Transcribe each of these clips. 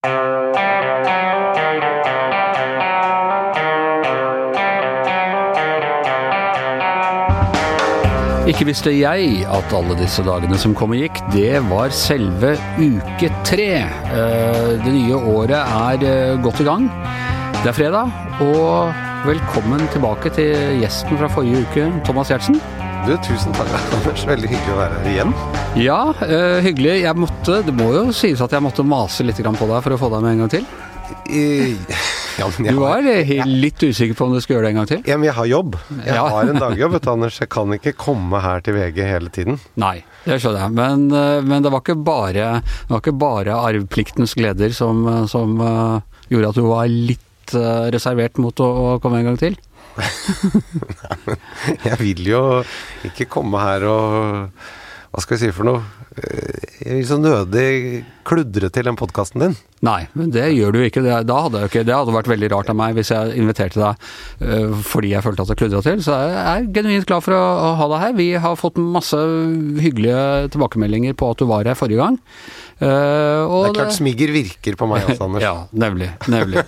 Ikke visste jeg at alle disse dagene som kom og gikk, det var selve uke tre. Eh, Det nye året er eh, godt i gang. Det er fredag, og velkommen tilbake til gjesten fra forrige uke, Thomas Giertsen. Du, tusen takk, Anders. Veldig hyggelig å være her igjen. Ja, uh, hyggelig. Jeg måtte, det må jo sies at jeg måtte mase litt på deg for å få deg med en gang til. I, ja, Du var eh, litt usikker på om du skulle gjøre det en gang til? ja, men jeg har jobb. Jeg Ja. har en dagjobb, vet du, Anders. Jeg kan ikke komme her til VG hele tiden. Nei, det skjønner jeg. Men, eh, men det, var ikke bare, det var ikke bare arvpliktens gleder som, som gjorde at du var litt reservert mot å, å komme en gang til. Jeg vil jo ikke komme her og Hva skal jeg si for noe? Eh, Jeg vil så nødig kludre til den podkasten din. Nei, men det gjør du ikke. Det, da hadde jeg ikke, det hadde vært veldig rart av meg hvis jeg inviterte deg eh, fordi jeg følte at jeg kludra til. Så jeg er genuint glad for å, ha deg her. Vi har fått masse hyggelige tilbakemeldinger på at du var her forrige gang. Og Det er klart smigger virker på meg også, Anders. Ja, nemlig. nemlig.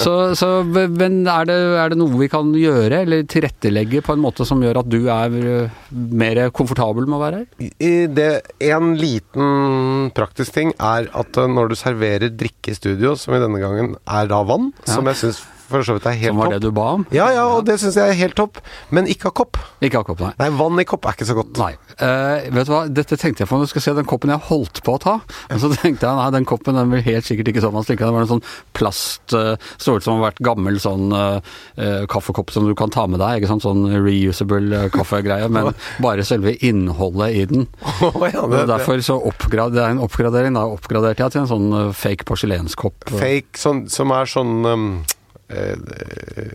Så, så, men er det, er det noe vi kan gjøre, eller tilrettelegge på en måte som gjør at du er eh, mer komfortabel med å være her? I det, en liten praktisk ting er at eh, når du serverer drikke i studio, som i denne gangen er da vann, Ja. som jeg syns for så vidt er helt Som var topp det du ba om? Ja, ja, og det syns jeg er helt topp, men ikke av kopp. Ikke akkurat, nei. Nei, vann i kopp er ikke så godt. Nei. Uh, vet du hva, dette tenkte jeg på når du skal se den koppen jeg holdt på å ta. Men så tenkte jeg nei, den koppen den vil helt sikkert ikke man slikker. Det var en sånn plast, uh, så ut som har vært gammel sånn eh, eh, kaffekopp som du kan ta med deg. Ikke sant? Sånn reusable eh, kaffegreie, men bare selve innholdet i den. Å, ja, det, derfor så oppgrad, det er en oppgradering. Da oppgraderte jeg til en sånn eh, fake porselenskopp. fake sånn, som er sånn um, eh,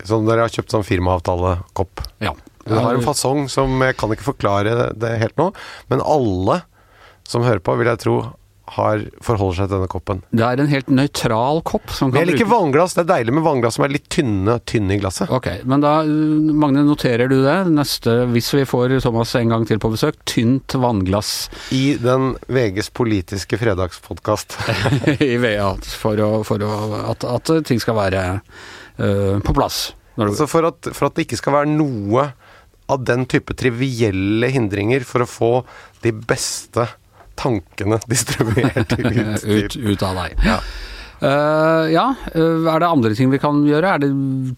Sånn dere har kjøpt sånn firmaavtalekopp. Ja. Det har en fasong som jeg kan ikke forklare det helt nå, men alle som hører på, vil jeg tro, har forholder seg til denne koppen. Det er en helt nøytral kopp som Men kan jeg liker vannglass. Det er deilig med vannglass som er litt tynne, tynne i glasset. Ok, men da, Magne, noterer du det? Neste, hvis vi får Thomas en gang til på besøk, tynt vannglass I den VGs politiske fredagspodkast. i VA for, å, for å, at, at ting skal være på plass. Altså for at, for at det ikke skal være noe av den type trivielle hindringer for å få de beste tankene distribuert ut ut, ut av deg. Ja. Uh, ja, eh, er det andre ting vi kan gjøre? Er det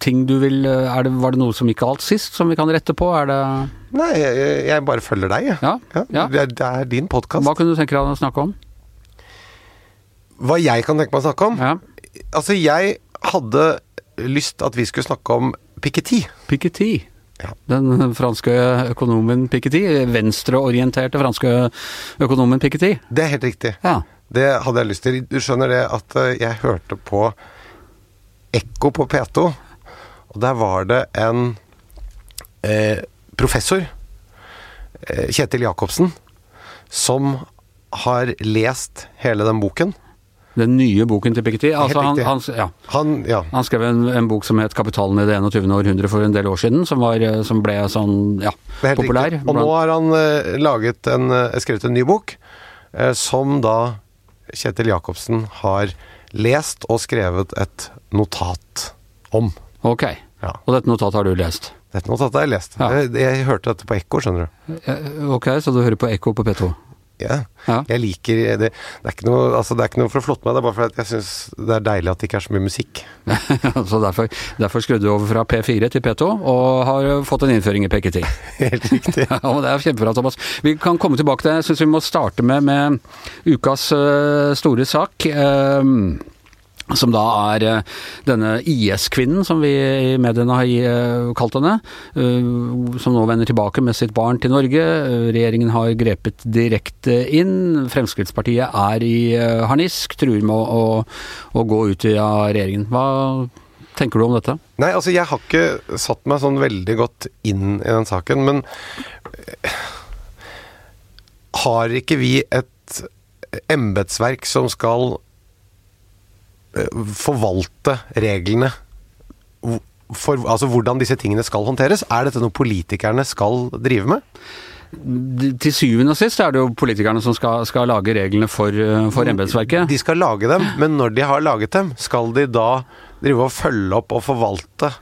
ting du vil eh, er det, Var det noe som gikk galt sist, som vi kan rette på? Er det Nei, jeg, jeg bare følger deg, jeg. Ja? ja. Det, er, det er din podkast. Hva kunne du tenke deg å snakke om? Hva jeg kan tenke meg å snakke om? Ja. Altså, jeg hadde lyst at vi skulle snakke om Piketty. Piketty. Ja. Den franske økonomen Piketty. Venstreorienterte franske økonomen Piketty. Det er helt riktig. Ja. Det hadde jeg lyst til. Du skjønner det at eh, jeg hørte på Ekko på P2, og der var det en eh, professor, eh, Kjetil Jacobsen, som har lest hele den boken. Den nye boken til Piketty. Altså, han, han, ja. Han, ja. Han skrev en, en bok som het 'Kapitalen i det 21. århundre' for en del år siden, som, var, eh, som ble sånn ja, populær. riktig. Og nå har han eh, laget en, eh, skrevet en ny bok, eh, som da Kjetil Jacobsen har lest og skrevet et notat om. Ok. Ja. Og dette notatet har du lest? Dette notatet har jeg lest. Ja. Jeg, jeg hørte dette på Ekko, skjønner du. Ok, så du hører på Ekko på P2? Ja. Ja. Jeg liker det. Det er, ikke noe, altså, det er ikke noe for å flotte meg, det er bare fordi jeg syns det er deilig at det ikke er så mye musikk. så derfor, derfor skrudde du over fra P4 til P2, og har fått en innføring i PKT. Helt riktig. Ja, men det er kjempebra, Thomas. Vi kan komme tilbake til det. Jeg syns vi må starte med, med ukas uh, store sak. eh, som da er eh, denne IS-kvinnen, som vi i mediene har eh, kalt henne. eh, som nå vender tilbake med sitt barn til Norge. Regjeringen har grepet direkte inn. Fremskrittspartiet er i harnisk, truer med å, å, å gå ut av regjeringen. Hva tenker du om dette? Nei, altså jeg har ikke satt meg sånn veldig godt inn i den saken, men har ikke vi et embetsverk som skal forvalte reglene for altså hvordan disse tingene skal håndteres? Er dette noe politikerne skal drive med? til syvende og sist er det jo politikerne som skal, skal lage reglene for, eh, for embetsverket. De skal lage dem, men når de har laget dem, skal de da drive og følge opp og forvalte?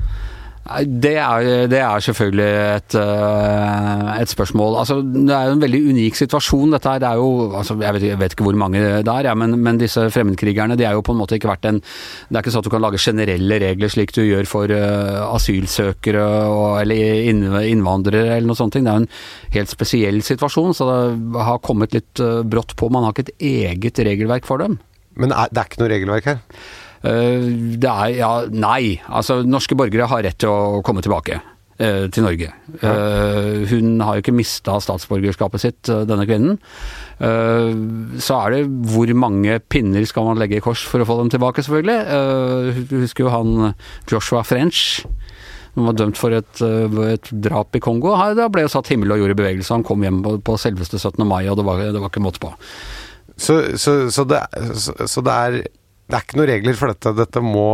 Det er, det er selvfølgelig et, eh, et spørsmål. Altså, det er jo en veldig unik situasjon, dette her. Det er jo, altså, jeg, vet, jeg vet ikke hvor mange det er, ja, men, men disse fremmedkrigerne de er jo på en måte ikke vært en Det er ikke sånn at du kan lage generelle regler slik du gjør for uh, asylsøkere og, eller innvandrere eller noe sånt. Det er en helt spesiell situasjon, så det har kommet litt uh, brått på. Man har ikke et eget regelverk for dem. Men er, det er ikke noe regelverk her? Uh, det er ja, nei. Altså, norske borgere har rett til å komme tilbake uh, til Norge. Ja. Uh, hun har jo ikke mista statsborgerskapet sitt, denne kvinnen. så er det hvor mange pinner skal man legge i kors for å få dem tilbake, selvfølgelig. Du husker jo han Joshua French. Han var dømt for et, et drap i Kongo. Da ble jo satt himmel og jord i bevegelse. Han kom hjem på, på selveste 17. mai, og det var, det var ikke måte på. Så, så, så, det, så, så det er det er ikke noen regler for dette. Dette må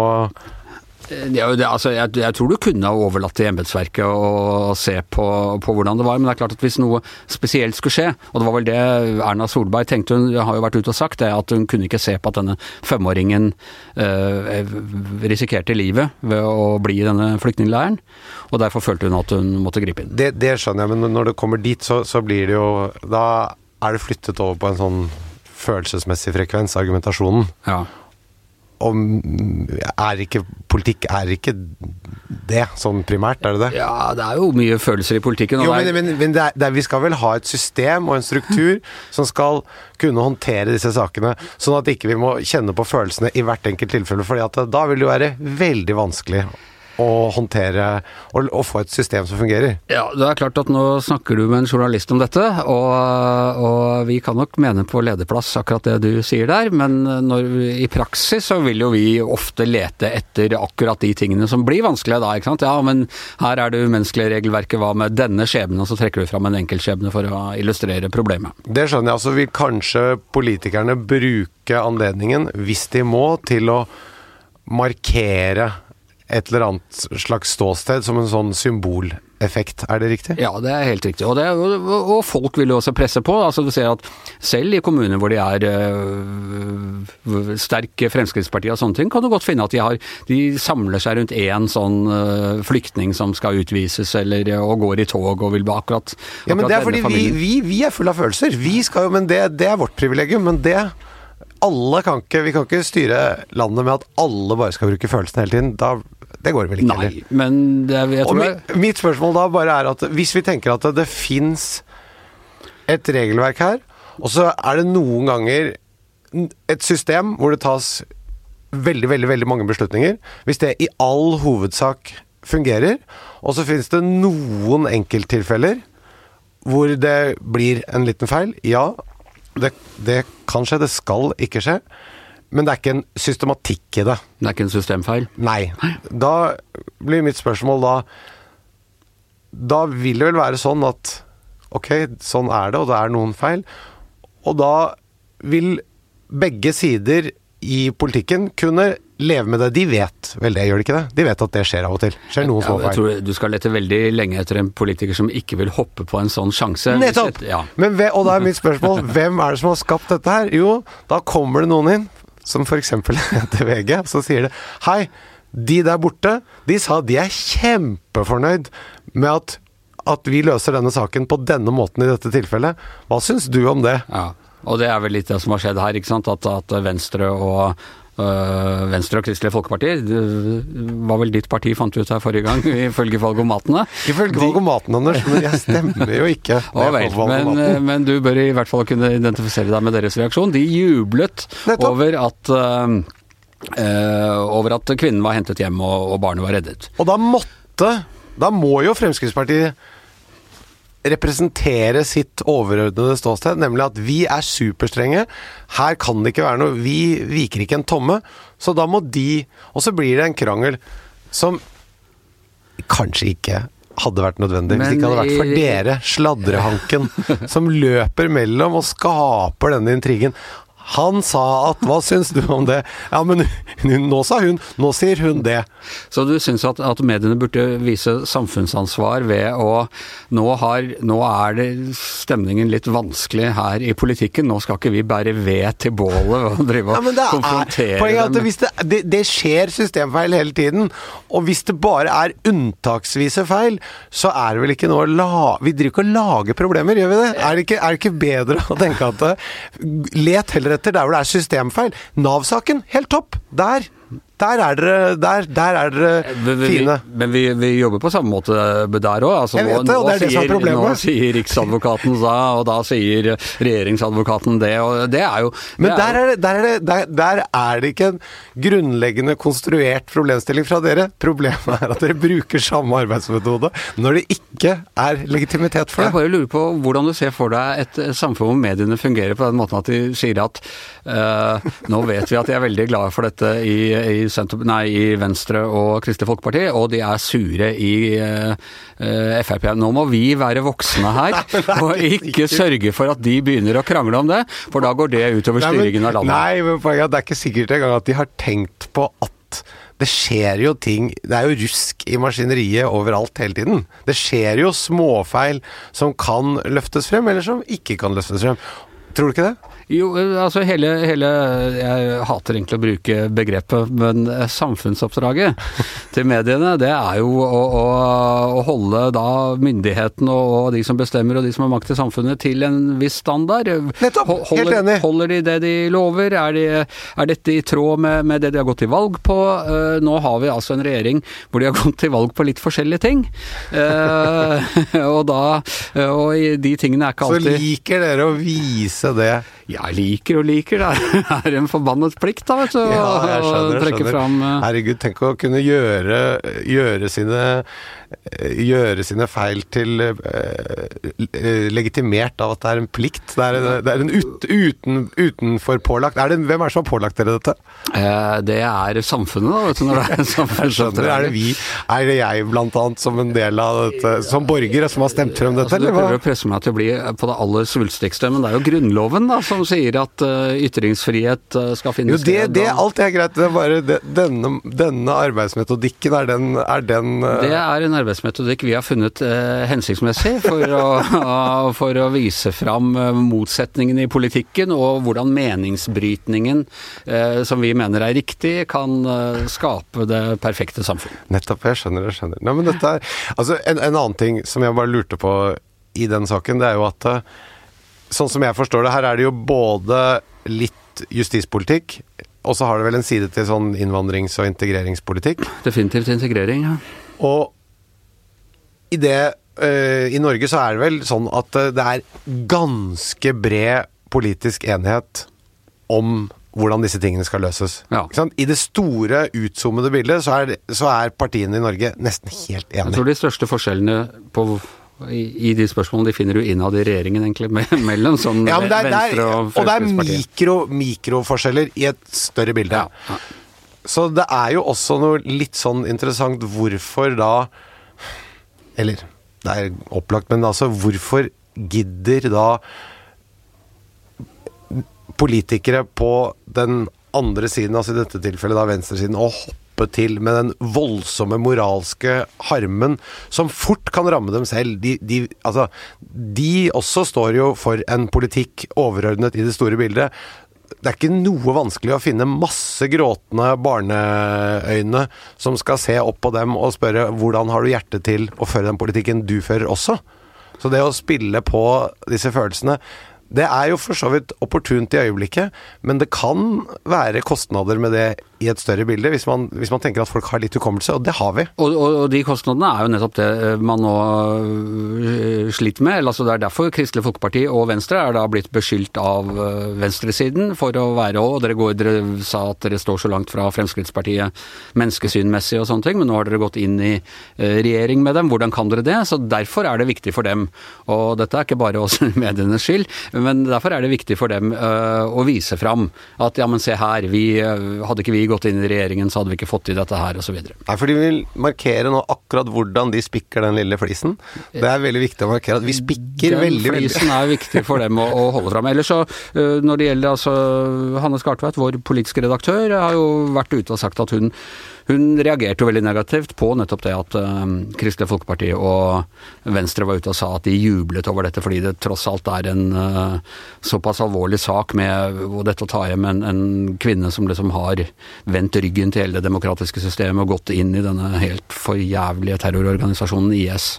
ja, det, altså, jeg, jeg, tror du kunne ha overlatt til embetsverket å se på, på, hvordan det var, men det er klart at hvis noe spesielt skulle skje, og det var vel det Erna Solberg tenkte, hun har jo vært ute og sagt det, at hun kunne ikke se på at denne femåringen eh, risikerte livet ved å bli i denne flyktningleiren, og derfor følte hun at hun måtte gripe inn. Det, det skjønner jeg, men når det kommer dit, så, så blir det jo Da er det flyttet over på en sånn følelsesmessig frekvens, argumentasjonen. Ja om er ikke Politikk er ikke det, sånn primært, er det det? Ja, det er jo mye følelser i politikken. Jo, men, men, men det er, det er, vi skal vel ha et system og en struktur som skal kunne håndtere disse sakene, sånn at ikke vi må kjenne på følelsene i hvert enkelt tilfelle, fordi da vil det jo være veldig vanskelig å håndtere og, og, få et system som fungerer. Ja, det er klart at nå snakker du med en journalist om dette, og, og vi kan nok mene på lederplass akkurat det du sier der, men når, i praksis så vil jo vi ofte lete etter akkurat de tingene som blir vanskelige da, ikke sant. Ja, men her er det umenneskelige regelverket, hva med denne skjebnen, og så trekker du fram en enkeltskjebne for å illustrere problemet. Det skjønner jeg. Altså vil kanskje politikerne bruke anledningen, hvis de må, til å markere et eller annet slags ståsted som en sånn symboleffekt, er det riktig? Ja, det er helt riktig. Og, det, og folk vil jo også presse på. altså Du ser at selv i kommuner hvor de er øh, sterke Fremskrittspartiet og sånne ting, kan du godt finne at de, har, de samler seg rundt én sånn øh, flyktning som skal utvises, eller og går i tog og vil akkurat, akkurat Ja, men det er fordi vi, vi, vi, er fulle av følelser. Vi skal jo, men det, det er vårt privilegium. Men det alle kan ikke, Vi kan ikke styre landet med at alle bare skal bruke følelsene hele tiden. Da det går vel ikke Nei, heller. Men det, jeg tror mitt, mitt spørsmål da bare er at hvis vi tenker at det, det fins et regelverk her, og så er det noen ganger et system hvor det tas veldig, veldig, veldig mange beslutninger. Hvis det i all hovedsak fungerer, og så finnes det noen enkelttilfeller hvor det blir en liten feil, ja, det, det kan skje, det skal ikke skje. Men det er ikke en systematikk i det. Det er ikke en systemfeil? Nei. Da blir mitt spørsmål da Da vil det vel være sånn at ok, sånn er det, og det er noen feil. Og da vil begge sider i politikken kunne leve med det. De vet vel det, gjør de ikke det? De vet at det skjer av og til. Skjer noen små feil. Jeg tror du skal lete veldig lenge etter en politiker som ikke vil hoppe på en sånn sjanse. Nettopp! Ja. Men, og da er mitt spørsmål, hvem er det som har skapt dette her? Jo, da kommer det noen inn som f.eks. til VG, så sier det Hei, de der borte, de sa de er kjempefornøyd med at, at vi løser denne saken på denne måten i dette tilfellet. Hva syns du om det? Ja, og det er vel litt det som har skjedd her, ikke sant. At, at Venstre og Uh, Venstre og Kristelig Folkeparti det var vel ditt parti, fant du ut her forrige gang, ifølge valgomatene. Ifølge valgomatene, Anders, men jeg stemmer jo ikke. Vel, men, men, du bør i hvert fall kunne identifisere deg med deres reaksjon. De jublet over at uh, over at kvinnen var hentet hjem og, og barnet var reddet. Og da måtte Da må jo Fremskrittspartiet representere sitt overordnede ståsted, nemlig at vi er superstrenge. Her kan det ikke være noe Vi viker ikke en tomme. Så da må de Og så blir det en krangel som kanskje ikke hadde vært nødvendig Men, hvis det ikke hadde vært for dere, sladrehanken, som løper mellom og skaper denne intrigen. Han sa at Hva syns du om det? Ja, men nå sa hun. Nå sier hun det. Så du syns at, at, mediene burde vise samfunnsansvar ved å nå, har, nå er det stemningen litt vanskelig her i politikken. Nå skal ikke vi bære ved til bålet og drive og ja, konfrontere er, dem. Det, det, det, skjer systemfeil hele tiden. Og hvis det bare er unntaksvise feil, så er det vel ikke noe å la Vi driver ikke og lager problemer, gjør vi det? Er det ikke, er det ikke bedre å tenke at det, Let heller etter der hvor det er systemfeil. Nav-saken, helt topp! Der der er dere, der, der er dere fine. Men vi, vi, jobber på samme måte der òg. Altså, er problemet. Nå sier Riksadvokaten da, og da sier regjeringsadvokaten det, og det er jo det Men der er der, er det, der, der er det ikke en grunnleggende konstruert problemstilling fra dere. Problemet er at dere bruker samme arbeidsmetode når det ikke er legitimitet for det. Jeg bare lurer på hvordan du ser for deg et samfunn hvor mediene fungerer på den måten at de sier at uh, nå vet vi at de er veldig glade for dette i, i nei, i Venstre og Kristelig Folkeparti, og de er sure i uh, eh, eh, Frp. Nå må vi være voksne her, og ikke sørge for at de begynner å krangle om det, for da går det utover styringen av landet. Nei, men poenget er det er ikke sikkert engang at de har tenkt på at det skjer jo ting Det er jo rusk i maskineriet overalt hele tiden. Det skjer jo småfeil som kan løftes frem, eller som ikke kan løftes frem. Tror du ikke det? Jo, altså hele, hele, Jeg hater egentlig å bruke begrepet, men samfunnsoppdraget til mediene, det er jo å, å, å holde da myndighetene og, de som bestemmer og de som har makt i samfunnet til en viss standard. Nettopp! Holder, Helt enig. Holder de det de lover? Er, de, er dette i tråd med, med, det de har gått til valg på? Uh, nå har vi altså en regjering hvor de har gått til valg på litt forskjellige ting. Uh, og da Og de tingene er ikke alltid Så liker dere å vise det jeg liker og liker, det er en forbannet plikt, da, vet du. Ja, jeg skjønner, jeg skjønner. Fram, uh... Herregud, tenk å kunne gjøre, gjøre sine Eh, gjøre sine feil til uh, legitimert av at det er en plikt. Det er, det er en ut, uten, utenfor pålagt det, Hvem er det som har pålagt dere dette? Det er samfunnet, da. vet du, når det er samfunnsoppdrag. er det vi? Er det jeg, blant annet, som en del av dette, som borger, som har stemt frem dette? Altså, du prøver å presse meg til å bli på det aller svulstigste, men det er jo Grunnloven da, som sier at ytringsfrihet skal finne jo, det. Det, alt er greit. Det er bare det, denne, denne, arbeidsmetodikken, er den, er den Det er en arbeidsmetodikk vi har funnet eh, hensiktsmessig for å, for å, vise fram eh, motsetningene i politikken, og hvordan meningsbrytningen eh, som vi mener er riktig, kan eh, skape det perfekte samfunn. Nettopp. Jeg skjønner, jeg skjønner. Nei, men dette er, altså, en, en, annen ting som jeg bare lurte på i den saken, det er jo at eh, sånn som jeg forstår det, her er det jo både litt justispolitikk, og så har det vel en side til sånn innvandrings- og integreringspolitikk? Definitivt integrering, ja. Og i det uh, I Norge så er det vel sånn at uh, det er ganske bred politisk enighet om hvordan disse tingene skal løses. Ja. I det store, utzoomede bildet så er, så er, partiene i Norge nesten helt enige. Jeg tror de største forskjellene på, i, i, de spørsmålene de finner du innad i regjeringen, egentlig, mellom sånn ja, er, Venstre og Fremskrittspartiet. Og det er mikro, mikroforskjeller i et større bilde. Ja. Så det er jo også noe litt sånn interessant hvorfor da eller det er opplagt, men altså hvorfor gidder da politikere på den andre siden, altså i dette tilfellet da venstresiden, å hoppe til med den voldsomme moralske harmen som fort kan ramme dem selv. De, de, altså, de også står jo for en politikk overordnet i det store bildet det er ikke noe vanskelig å finne masse gråtende barneøyne som skal se opp på dem og spørre hvordan har du hjerte til å føre den politikken du fører også? Så det å spille på disse følelsene det er jo for så vidt opportunt i øyeblikket, men det kan være kostnader med det i et større bilde, hvis man, hvis man, tenker at folk har litt hukommelse, og det har vi. Og, og, og, de kostnadene er jo nettopp det eh, man nå eh, sliter med. Altså det er derfor Kristelig Folkeparti og Venstre er da blitt beskyldt av eh, venstresiden for å være og dere, dere sa at dere står så langt fra Fremskrittspartiet menneskesynmessig og sånne ting, men nå har dere gått inn i regjering med dem. Hvordan kan dere det? Så derfor er det viktig for dem. Og dette er ikke bare oss medienes skyld, Men derfor er det viktig for dem uh, å vise fram at ja, men se her, vi, uh, hadde ikke vi gått inn i regjeringen, så hadde vi ikke fått til dette her, osv. Nei, for de vil markere nå akkurat hvordan de spikker den lille flisen. Det er veldig viktig å markere at vi spikker den veldig, veldig flisen er viktig for dem å, å holde fram. Ellers så, uh, når det gjelder altså Hanne Skartveit, vår politiske redaktør, har jo vært ute og sagt at hun hun reagerte jo veldig negativt på nettopp det at uh, Kristelig Folkeparti og Venstre var ute og sa at de jublet over dette, fordi det tross alt er en uh, såpass alvorlig sak med og dette å ta hjem en, en, kvinne som liksom har vendt ryggen til hele det demokratiske systemet og gått inn i denne helt forjævlige terrororganisasjonen IS.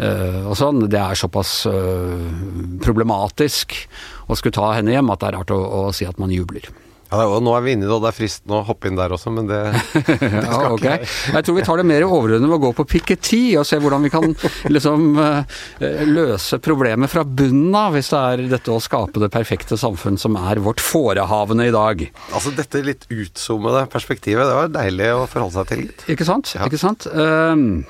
Uh, og sånn, Det er såpass problematisk å skulle ta henne hjem at det er rart å, å si at man jubler. Ja, og Nå er vi inne i det, og det er fristende å hoppe inn der også, men det, det ja, okay. Jeg tror vi tar det mer overordnet med å gå på Piketty og se hvordan vi kan liksom uh, løse problemet fra bunnen av, hvis det er dette å skape det perfekte samfunn som er vårt forehavende i dag. Altså dette litt utzoomede perspektivet, det var deilig å forholde seg til. litt. Ikke sant? Ja. Ikke sant? Uh,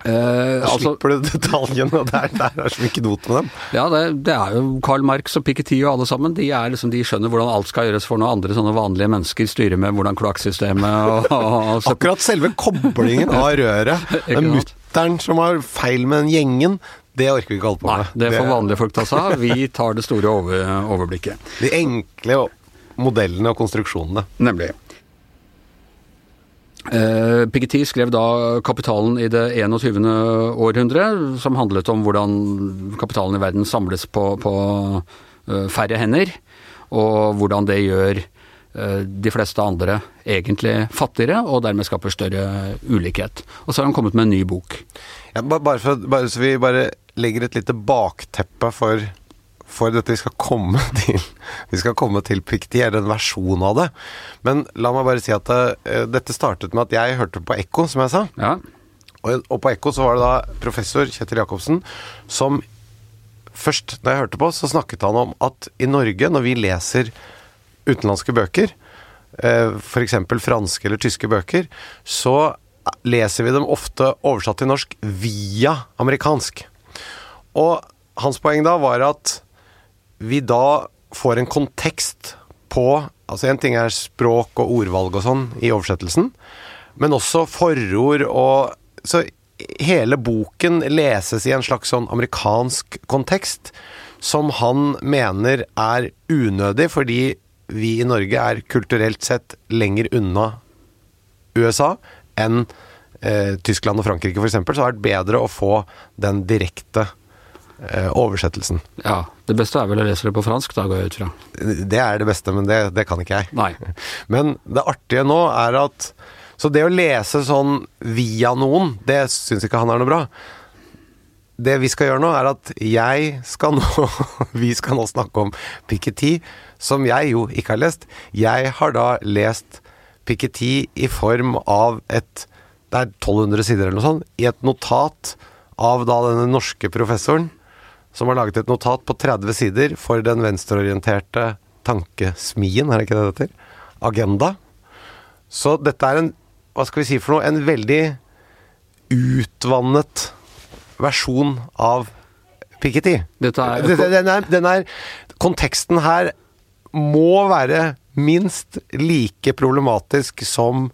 Eh, altså, slipper du detaljene, og der, der er så mye knot med dem. Ja, det, det, er jo Karl Marx og Piketty og alle sammen. De, liksom, de, skjønner hvordan alt skal gjøres for noen andre sånne vanlige mennesker styrer med hvordan kloakksystemet og, og, og Akkurat selve koblingen av røret. Den mutter'n som har feil med den gjengen. Det orker vi ikke holde på med. Nei, det får vanlige folk ta seg av. Vi tar det store over, overblikket. De enkle modellene og konstruksjonene. Nemlig. Eh, Piketty skrev da 'Kapitalen i det 21. århundre', som handlet om hvordan kapitalen i verden samles på, på uh, færre hender, og hvordan det gjør uh, de fleste andre egentlig fattigere, og dermed skaper større ulikhet. Og så har han kommet med en ny bok. Ja, bare, for, bare så vi bare legger et lite bakteppe for for dette vi skal komme til Vi skal komme til Pikti, eller en versjon av det. Men la meg bare si at det, uh, dette startet med at jeg hørte på Ekko, som jeg sa. Ja. Og, og, på Ekko så var det da professor Kjetil Jacobsen som Først da jeg hørte på, så snakket han om at i Norge, når vi leser utenlandske bøker, uh, f.eks. franske eller tyske bøker, så leser vi dem ofte oversatt til norsk via amerikansk. Og hans poeng da var at vi da får en kontekst på Altså en ting er språk og ordvalg og sånn i oversettelsen, men også forord og Så hele boken leses i en slags sånn amerikansk kontekst, som han mener er unødig fordi vi i Norge er kulturelt sett lenger unna USA enn eh, Tyskland og Frankrike f.eks., så har det vært bedre å få den direkte oversettelsen. Ja. Det beste er vel å lese det på fransk, da går jeg ut fra. Det er det beste, men det, det kan ikke jeg. Nei. Men det artige nå er at Så det å lese sånn via noen, det syns ikke han er noe bra. Det vi skal gjøre nå, er at jeg skal nå Vi skal nå snakke om Piketty, som jeg jo ikke har lest. Jeg har da lest Piketty i form av et Det er 1200 sider eller noe sånt. I et notat av da denne norske professoren som har laget et notat på 30 sider for den venstreorienterte tankesmien, er det ikke det det heter? Agenda. Så dette er en, hva skal vi si for noe, en veldig utvannet versjon av Piketty. Dette er, den, er, den er Konteksten her må være minst like problematisk som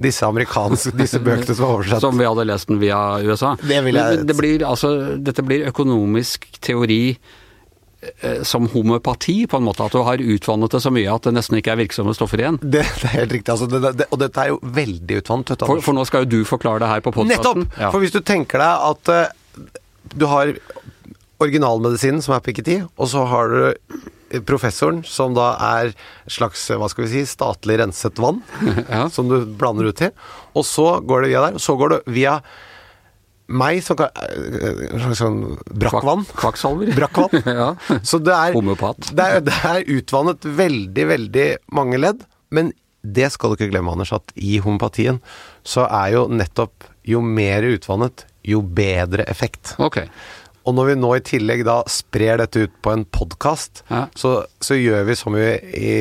disse amerikanske disse bøkene som er oversatt. Som vi hadde lest den via USA. Det vil jeg... Det blir, altså, dette blir økonomisk teori eh, som homøpati, på en måte. At du har utvannet det så mye at det nesten ikke er virksomme stoffer igjen. Det, det er helt riktig. Altså, det, det, og dette er jo veldig utvannet. For, for, nå skal jo du forklare det her på podkasten. Nettopp! Ja. For hvis du tenker deg at uh, du har originalmedisinen, som er Piketty, og så har du professoren, som da er slags hva skal vi si, statlig renset vann, ja. som du blander ut til. Og så går det via der. Og så går det via meg som kan eh, sånn brakkvann. Kvakksalver. Brakkvann. ja. Så det er, Homopat. Det er, det er utvannet veldig, veldig mange ledd. Men det skal du ikke glemme, Anders, at i homopatien så er jo nettopp jo mer utvannet, jo bedre effekt. Okay. Og når vi nå i tillegg da sprer dette ut på en podkast, ja. så, så, gjør vi som vi i,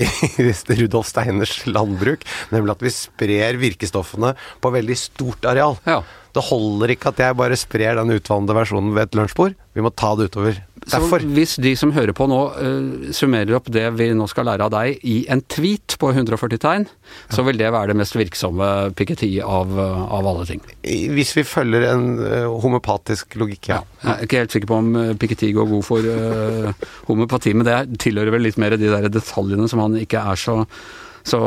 i Rudolf Steiners landbruk, nemlig at vi sprer virkestoffene på veldig stort areal. Ja. Det holder ikke at jeg bare sprer den utvannede versjonen ved et lunsjbord. Vi må ta det utover Så hvis de som hører på nå uh, summerer opp det vi nå skal lære av deg i en tweet på 140 tegn, så vil det være det mest virksomme Piketty av, eh, av alle ting. Hvis vi følger en uh, homopatisk logikk, ja. Jeg er ikke helt sikker på om piketi går god for uh, homopati, men det tilhører vel litt mer de der detaljene som han ikke er så så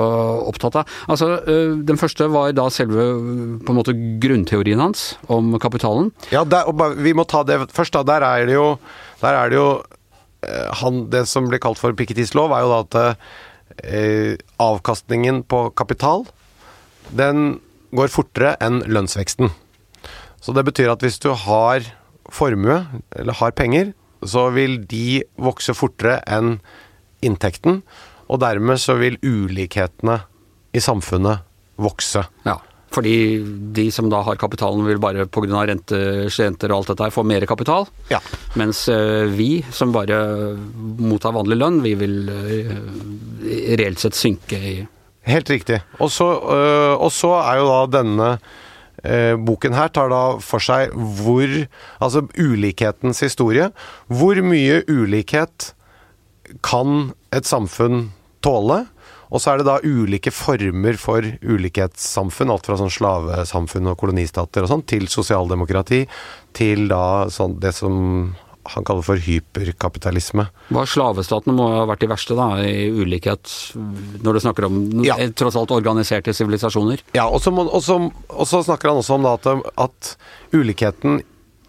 opptatt av. Altså, eh, Den første var da selve eh, på en måte grunnteorien hans om kapitalen. Ja, der, og vi må ta det først, da. Der er det jo, der er det, jo eh, han, Det som blir kalt for Pikettys lov, er jo da at eh, avkastningen på kapital den går fortere enn lønnsveksten. Så det betyr at hvis du har formue, eller har penger, så vil de vokse fortere enn inntekten, og dermed så vil ulikhetene i samfunnet vokse. Ja, fordi de som da har kapitalen vil bare pga. renter, renter og alt dette her få mer kapital. Ja. Mens eh, vi som bare mottar vanlig lønn, vi vil eh, reelt sett synke i Helt riktig. Og så, øh, og så er jo da denne boken her tar da for seg hvor Altså ulikhetens historie. Hvor mye ulikhet kan et samfunn tåle? Og så er det da ulike former for ulikhetssamfunn, alt fra sånn slavesamfunn og kolonistater og sånn, til sosialdemokrati, til da sånn det som han kaller for hyperkapitalisme. Hva Slavestatene må ha vært de verste, da, i ulikhet, når du snakker om Ja. tross alt organiserte sivilisasjoner. Ja, og så, må, og, så, og så snakker han også om da at, at ulikheten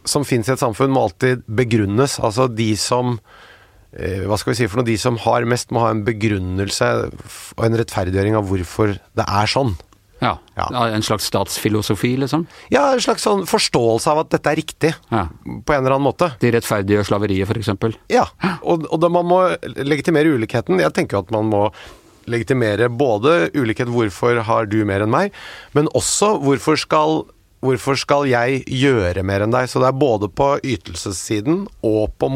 som finnes i et samfunn, må alltid begrunnes. Altså de som Hva skal vi si for noe? De som har mest, må ha en begrunnelse og en rettferdiggjøring av hvorfor det er sånn. Ja. Ja. En slags statsfilosofi, liksom. Ja, en slags sånn forståelse av at dette er riktig, Ja. på en eller annen måte. De rettferdiggjør slaveriet, f.eks. Ja, og, og da man må legitimere ulikheten. Jeg tenker at man må legitimere både ulikhet, hvorfor har du mer enn meg, men også hvorfor skal, hvorfor skal jeg gjøre mer enn deg. Så det er både på ytelsessiden og på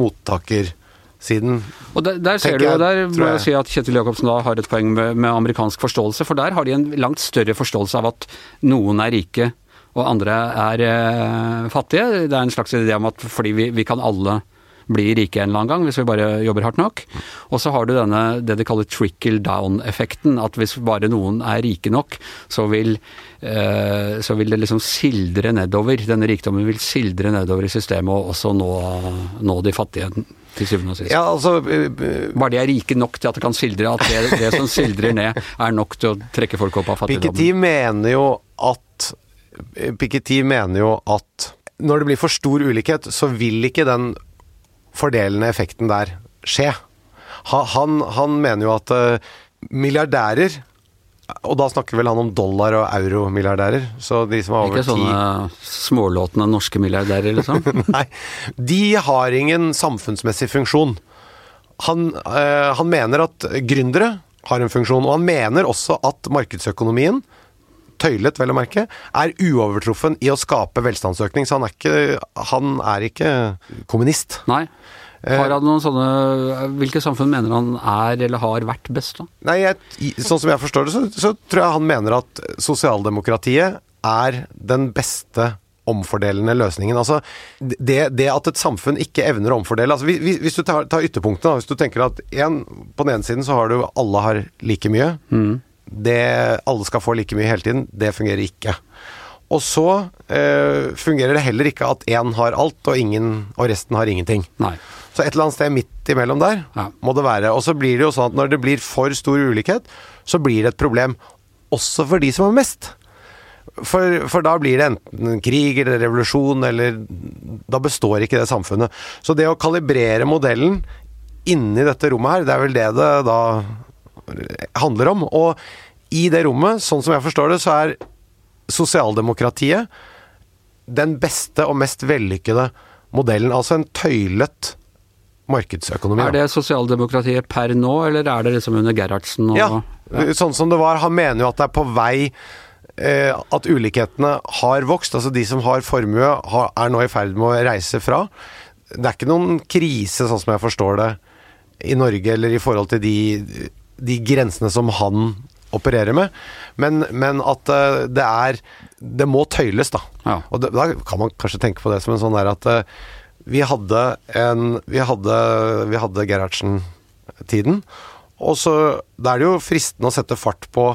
mottakersiden. Og der, der ser du jo, der må jeg jeg. si at Kjetil Jacobsen da har et poeng med, med amerikansk forståelse, for der har de en langt større forståelse av at noen er rike og andre er eh, fattige. Det er en slags idé om at fordi vi, vi kan alle bli rike en eller annen gang, hvis vi bare jobber hardt nok. Og så har du denne, det de kaller trickle down-effekten, at hvis bare noen er rike nok, så vil, eh, så vil det liksom sildre nedover. Denne rikdommen vil sildre nedover i systemet og også nå, nå de fattige til syvende og sist. Ja, altså eh, eh, Bare de er rike nok til at det kan sildre, at det, det som sildrer ned, er nok til å trekke folk opp av Piketty mener jo at Piketty mener jo at når det blir for stor ulikhet, så vil ikke den fordelende effekten der skje. Han, han mener jo at eh, milliardærer og da snakker vel han om dollar- og euromilliardærer. Så de som har over Ikke sånne smålåtne norske milliardærer, liksom. Nei, de har ingen samfunnsmessig funksjon. Han, øh, han mener at gründere har en funksjon, og han mener også at markedsøkonomien, tøylet vel å merke, er uovertruffen i å skape velstandsøkning. Så han er ikke, han er ikke kommunist. Nei. Har han noen sånne Hvilke samfunn mener han er eller har vært best, da? Nei, jeg, sånn som jeg forstår det, så, så tror jeg han mener at sosialdemokratiet er den beste omfordelende løsningen. Altså, det, det at et samfunn ikke evner å omfordele altså, hvis, hvis- du tar, tar ytterpunktene, da, hvis du tenker at en, på den ene siden så har du alle har like mye. Det alle skal få like mye hele tiden, det fungerer ikke. Og så eh, fungerer det heller ikke at én har alt, og, ingen, og resten har ingenting. Nei. Så et eller annet sted midt imellom der Ja. må det være. Og så blir det jo sånn at når det blir for stor ulikhet, så blir det et problem også for de som har mest. For, for da blir det enten krig eller revolusjon, eller Da består ikke det samfunnet. Så det å kalibrere modellen inni dette rommet her, det er vel det det da handler om. Og i det rommet, sånn som jeg forstår det, så er sosialdemokratiet den beste og mest vellykkede modellen. Altså en tøylet markedsøkonomi. Er det sosialdemokratiet per nå, eller er det liksom under Gerhardsen og Ja, sånn som det var. Han mener jo at det er på vei eh, At ulikhetene har vokst. Altså de som har formue, har, er nå i ferd med å reise fra. Det er ikke noen krise, sånn som jeg forstår det, i Norge eller i forhold til de, de grensene som han opererer med. Men, men at uh, det er Det må tøyles, da. Ja. Og det, da kan man kanskje tenke på det som en sånn der at uh, vi hadde en Vi hadde, vi hadde Gerhardsen-tiden. Og så Da er det jo fristende å sette fart på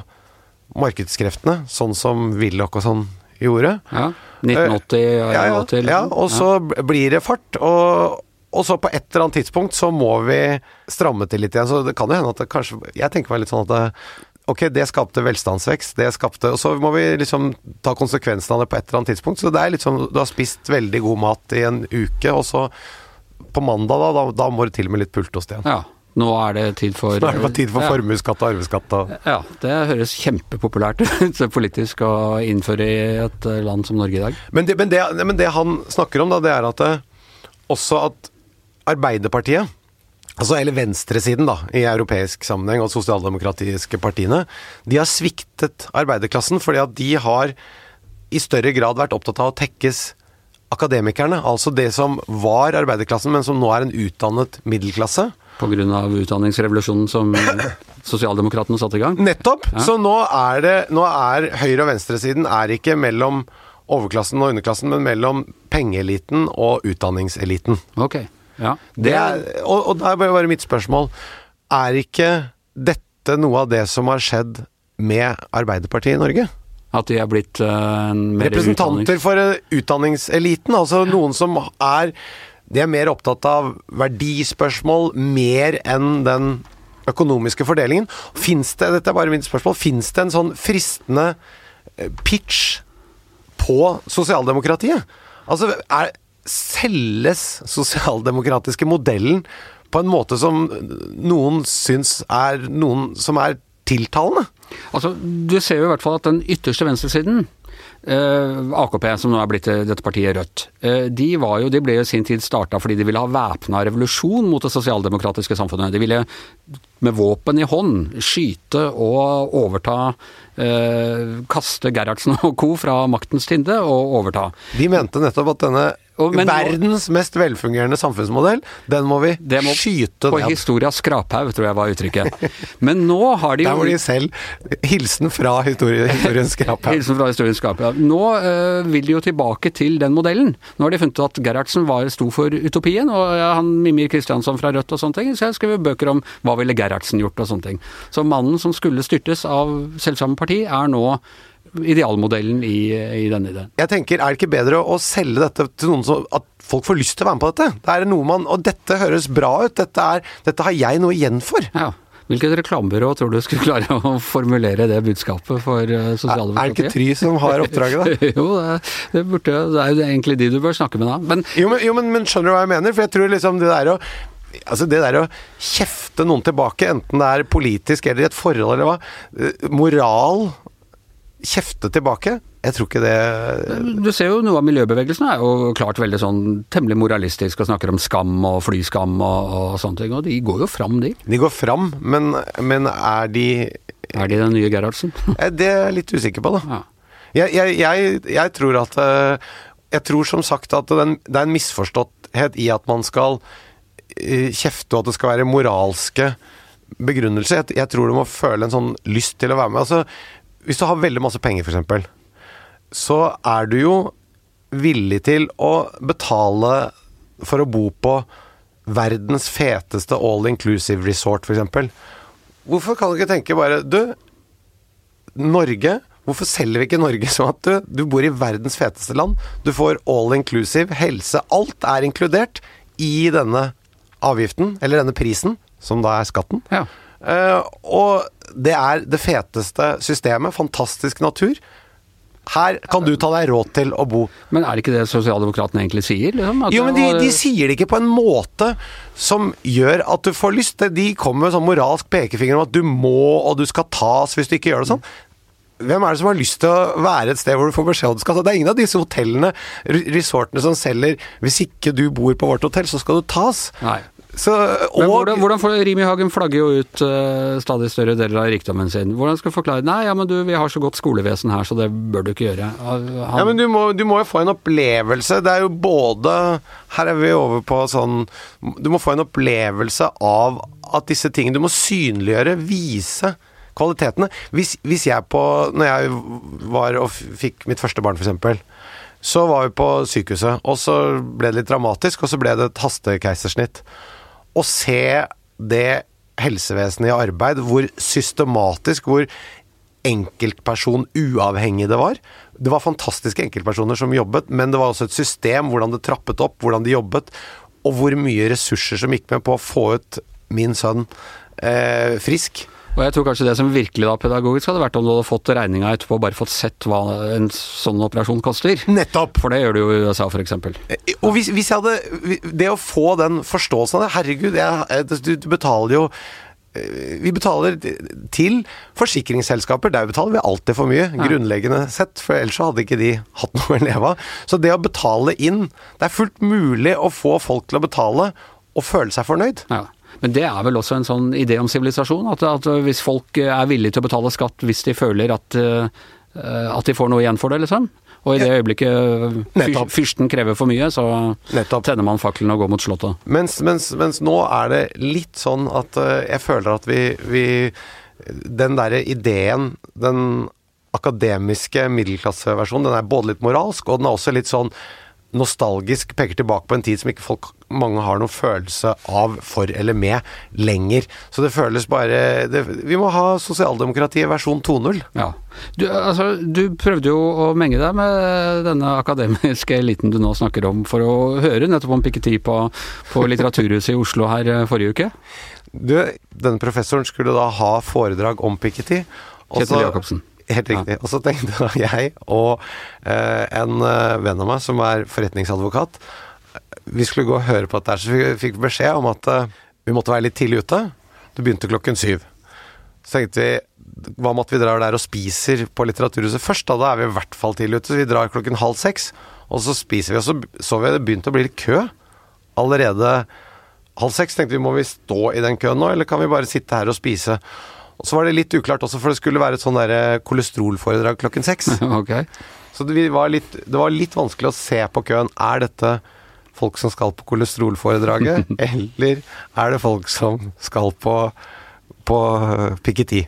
markedskreftene, sånn som Willoch og sånn gjorde. Ja. 1980 og Ja, ja, 80, ja, liksom. og så blir det fart. Og, og så på et eller annet tidspunkt så må vi stramme til litt igjen. Så det kan jo hende at det kanskje Jeg tenker meg litt sånn at det, Ok, det skapte velstandsvekst, det skapte Og så må vi liksom ta konsekvensen av det på et eller annet tidspunkt. Så det er litt sånn Du har spist veldig god mat i en uke, og så på mandag, da, da, da må det til med litt pultost igjen. ja. Nå er det tid for Nå er det tid for ja. formuesskatt og arveskatt og Ja, det høres kjempepopulært ut politisk å innføre i et land som Norge i dag. Men det, men det, men det han snakker om, da, det er at det, også at Arbeiderpartiet Altså eller venstresiden da, i europeisk sammenheng, og sosialdemokratiske partiene, de har sviktet arbeiderklassen fordi at de har i større grad vært opptatt av å tekkes akademikerne. Altså det som var arbeiderklassen, men som nå er en utdannet middelklasse. Pga. utdanningsrevolusjonen som sosialdemokratene satte i gang. Nettopp! Ja. Så nå er det Nå er høyre- og venstresiden er ikke mellom overklassen og underklassen, men mellom pengeeliten og utdanningseliten. Ok, ja. Det er, og, og da er bare mitt spørsmål Er ikke dette noe av det som har skjedd med Arbeiderpartiet i Norge? At de er blitt uh, mer Representanter for eh, utdanningseliten, altså noen som er De er mer opptatt av verdispørsmål mer enn den økonomiske fordelingen. Fins det, dette er bare mitt spørsmål, fins det en sånn fristende eh, pitch på sosialdemokratiet? Altså, er, selges sosialdemokratiske modellen på en måte som noen syns er noen som er tiltalende? Altså, Du ser jo i hvert fall at den ytterste venstresiden, eh, AKP, som nå er blitt eh, dette partiet Rødt, eh, de, var jo, de ble jo i sin tid starta fordi de ville ha væpna revolusjon mot det sosialdemokratiske samfunnet. De ville med våpen i hånd skyte og overta eh, Kaste Gerhardsen og co. fra maktens tinde og overta. De mente nettopp at denne Og- men verdens mest velfungerende samfunnsmodell, den må vi Det må skyte på ned. historias skraphaug, tror jeg var uttrykket. Men nå har de Der jo de selv Hilsen fra historie, historiens skraphaug. Hilsen fra historiens skraphaug. Nå øh, vil de jo tilbake til den modellen. Nå har de funnet at Gerhardsen var, sto for utopien, og ja, han Mimir Kristiansson fra Rødt og sånne ting, så jeg skrev bøker om hva ville Gerhardsen gjort og sånne ting. Så mannen som skulle styrtes av selvsamme parti, er nå idealmodellen i, i denne ideen. Jeg tenker, er det ikke bedre å selge dette til noen som At folk får lyst til å være med på dette? Det er noe man Og dette høres bra ut. Dette, er, dette har jeg noe igjen for. Ja. Hvilket reklamebyrå tror du skulle klare å formulere det budskapet for sosialdemokratiet? Er, er det ikke? Try som har oppdraget, da? jo, det, det, burde, det er jo egentlig de du bør snakke med da. Men Jo, men, jo men, men skjønner du hva jeg mener? For jeg tror liksom det der å Altså det der å kjefte noen tilbake, enten det er politisk eller i et forhold eller hva eh, Moral Kjefte tilbake? Jeg tror ikke det Du ser jo noe av miljøbevegelsen er jo klart veldig sånn temmelig moralistisk og snakker om skam og flyskam og, og sånne ting, og de går jo fram, de. De går fram, men, men er de Er de den nye Gerhardsen? eh, Det er jeg litt usikker på, da. ja. Jeg, jeg, jeg, jeg tror at eh, Jeg tror som sagt at det er en misforståtthet i at man skal eh, kjefte, og at det skal være moralske begrunnelser. Jeg, jeg tror du må føle en sånn lyst til å være med. Altså, hvis du har veldig masse penger, f.eks., så er du jo villig til å betale for å bo på verdens feteste all inclusive resort, f.eks. Hvorfor kan du ikke tenke bare Du, Norge Hvorfor selger vi ikke Norge sånn at du, du bor i verdens feteste land? Du får all inclusive, helse Alt er inkludert i denne avgiften, eller denne prisen, som da er skatten. Ja. Eh, og det er det feteste systemet. Fantastisk natur. Her kan du ta deg råd til å bo. Men er det ikke det sosialdemokratene egentlig sier? Liksom? Jo, men de, de sier det ikke på en måte som gjør at du får lyst. De kommer med sånn moralsk pekefinger om at du må, og du skal tas hvis du ikke gjør det sånn. Hvem er det som har lyst til å være et sted hvor du får beskjed om du skal ta? Det er ingen av disse hotellene, resortene, som selger 'hvis ikke du bor på vårt hotell, så skal du tas'. Nei. Så, Men og, hvordan, hvordan får Rimi Hagen flagger jo ut uh, stadig større deler av rikdommen sin. Hvordan skal du forklare Nei, ja, men du, vi har så godt skolevesen her, så det bør du ikke gjøre. Han, Ja, men du må, du må jo få en opplevelse. Det er jo både Her er vi over på sånn Du må få en opplevelse av at disse tingene Du må synliggjøre, vise kvalitetene. Hvis, hvis jeg på Når jeg var og fikk mitt første barn, f.eks., Så var vi på sykehuset, og så ble det litt dramatisk, og så ble det et hastekeisersnitt. Å se det helsevesenet i arbeid, hvor systematisk, hvor enkeltperson uavhengig det var. Det var fantastiske enkeltpersoner som jobbet, men det var også et system, hvordan det trappet opp, hvordan de jobbet, og hvor mye ressurser som gikk med på å få ut min sønn eh, frisk. Og jeg tror kanskje det som virkelig da pedagogisk hadde vært om du hadde fått regninga etterpå og bare fått sett hva en sånn operasjon koster. Nettopp! For det gjør du jo i USA, f.eks. Eh, Og hvis, hvis jeg hadde Det å få den forståelsen av det Herregud, jeg, du, du betaler jo eh, vi betaler til forsikringsselskaper. Der betaler vi alltid for mye, grunnleggende sett. For ellers så hadde ikke de hatt noe å leve av. Så det å betale inn Det er fullt mulig å få folk til å betale og føle seg fornøyd. Ja. Men det er vel også en sånn idé om sivilisasjon? At, at hvis folk er villige til å betale skatt hvis de føler at, eh, at de får noe igjen for det, liksom? Og i det øyeblikket Nettopp. fyrsten krever for mye, så Nettopp. tenner man fakkelen og går mot slottet. Mens, mens, mens nå er det litt sånn at eh, jeg føler at vi, vi Den derre ideen, den akademiske middelklasseversjonen, den er både litt moralsk, og den er også litt sånn nostalgisk, peker tilbake på en tid som ikke folk mange har noen følelse av for eller med lenger. Så det føles bare det, Vi må ha sosialdemokratiet versjon 2.0. Ja. Du, altså, du prøvde jo å menge deg med denne akademiske eliten du nå snakker om, for å høre nettopp om Piketty på, på Litteraturhuset i Oslo her eh, forrige uke. Du, denne professoren skulle da ha foredrag om Piketty. Kjetil Jacobsen. Helt riktig. Og så tenkte da jeg og eh, en eh, venn av meg som er forretningsadvokat Vi skulle gå og høre på dette, så vi fikk beskjed om at eh, vi måtte være litt tidlig ute. Det begynte klokken syv. Så tenkte vi hva med at vi drar der og spiser på Litteraturhuset først? Da, da er vi i hvert fall tidlig ute. Så vi drar klokken halv seks, og så spiser vi. Og så så vi det begynte å bli litt kø allerede halv seks. Tenkte vi må vi stå i den køen nå, eller kan vi bare sitte her og spise? Og så var det litt uklart også, for det skulle være et sånn der kolesterolforedrag klokken seks. ok. Så det var, litt, det var litt vanskelig å se på køen. Er dette folk som skal på kolesterolforedraget, eller er det folk som skal på, på Piketi? Piketty?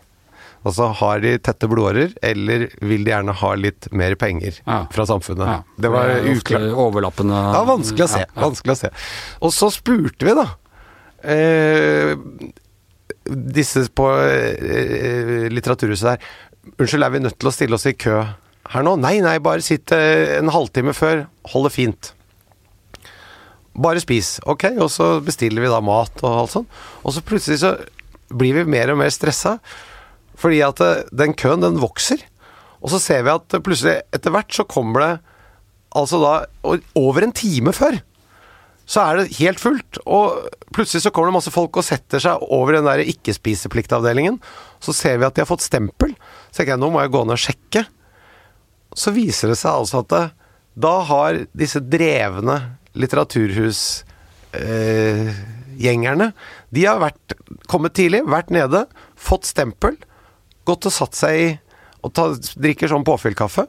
Altså har de tette blodårer, eller vil de gjerne ha litt mer penger Ja. fra samfunnet? Ja. Det var ofte uklart. overlappende Ja, vanskelig å se. Ja. Vanskelig å se. Og så spurte vi, da. Eh, disse på eh, Litteraturhuset der. Unnskyld, er vi nødt til å stille oss i kø her nå? Nei, nei, bare sitt eh, en halvtime før. Hold det fint. Bare spis. Ok, og så bestiller vi da mat og alt sånn. Og så plutselig så blir vi mer og mer stressa. Fordi at eh, den køen, den vokser. Og så ser vi at eh, plutselig, etter hvert, så kommer det altså da over en time før så er det helt fullt. Og plutselig så kommer det masse folk og setter seg over den der ikke-spisepliktavdelingen. Så ser vi at de har fått stempel. Så tenker jeg nå må jeg gå ned og sjekke. Så viser det seg altså at det, da har disse drevne litteraturhusgjengerne De har vært, kommet tidlig, vært nede, fått stempel, gått og satt seg i og ta, drikker sånn påfyllkaffe,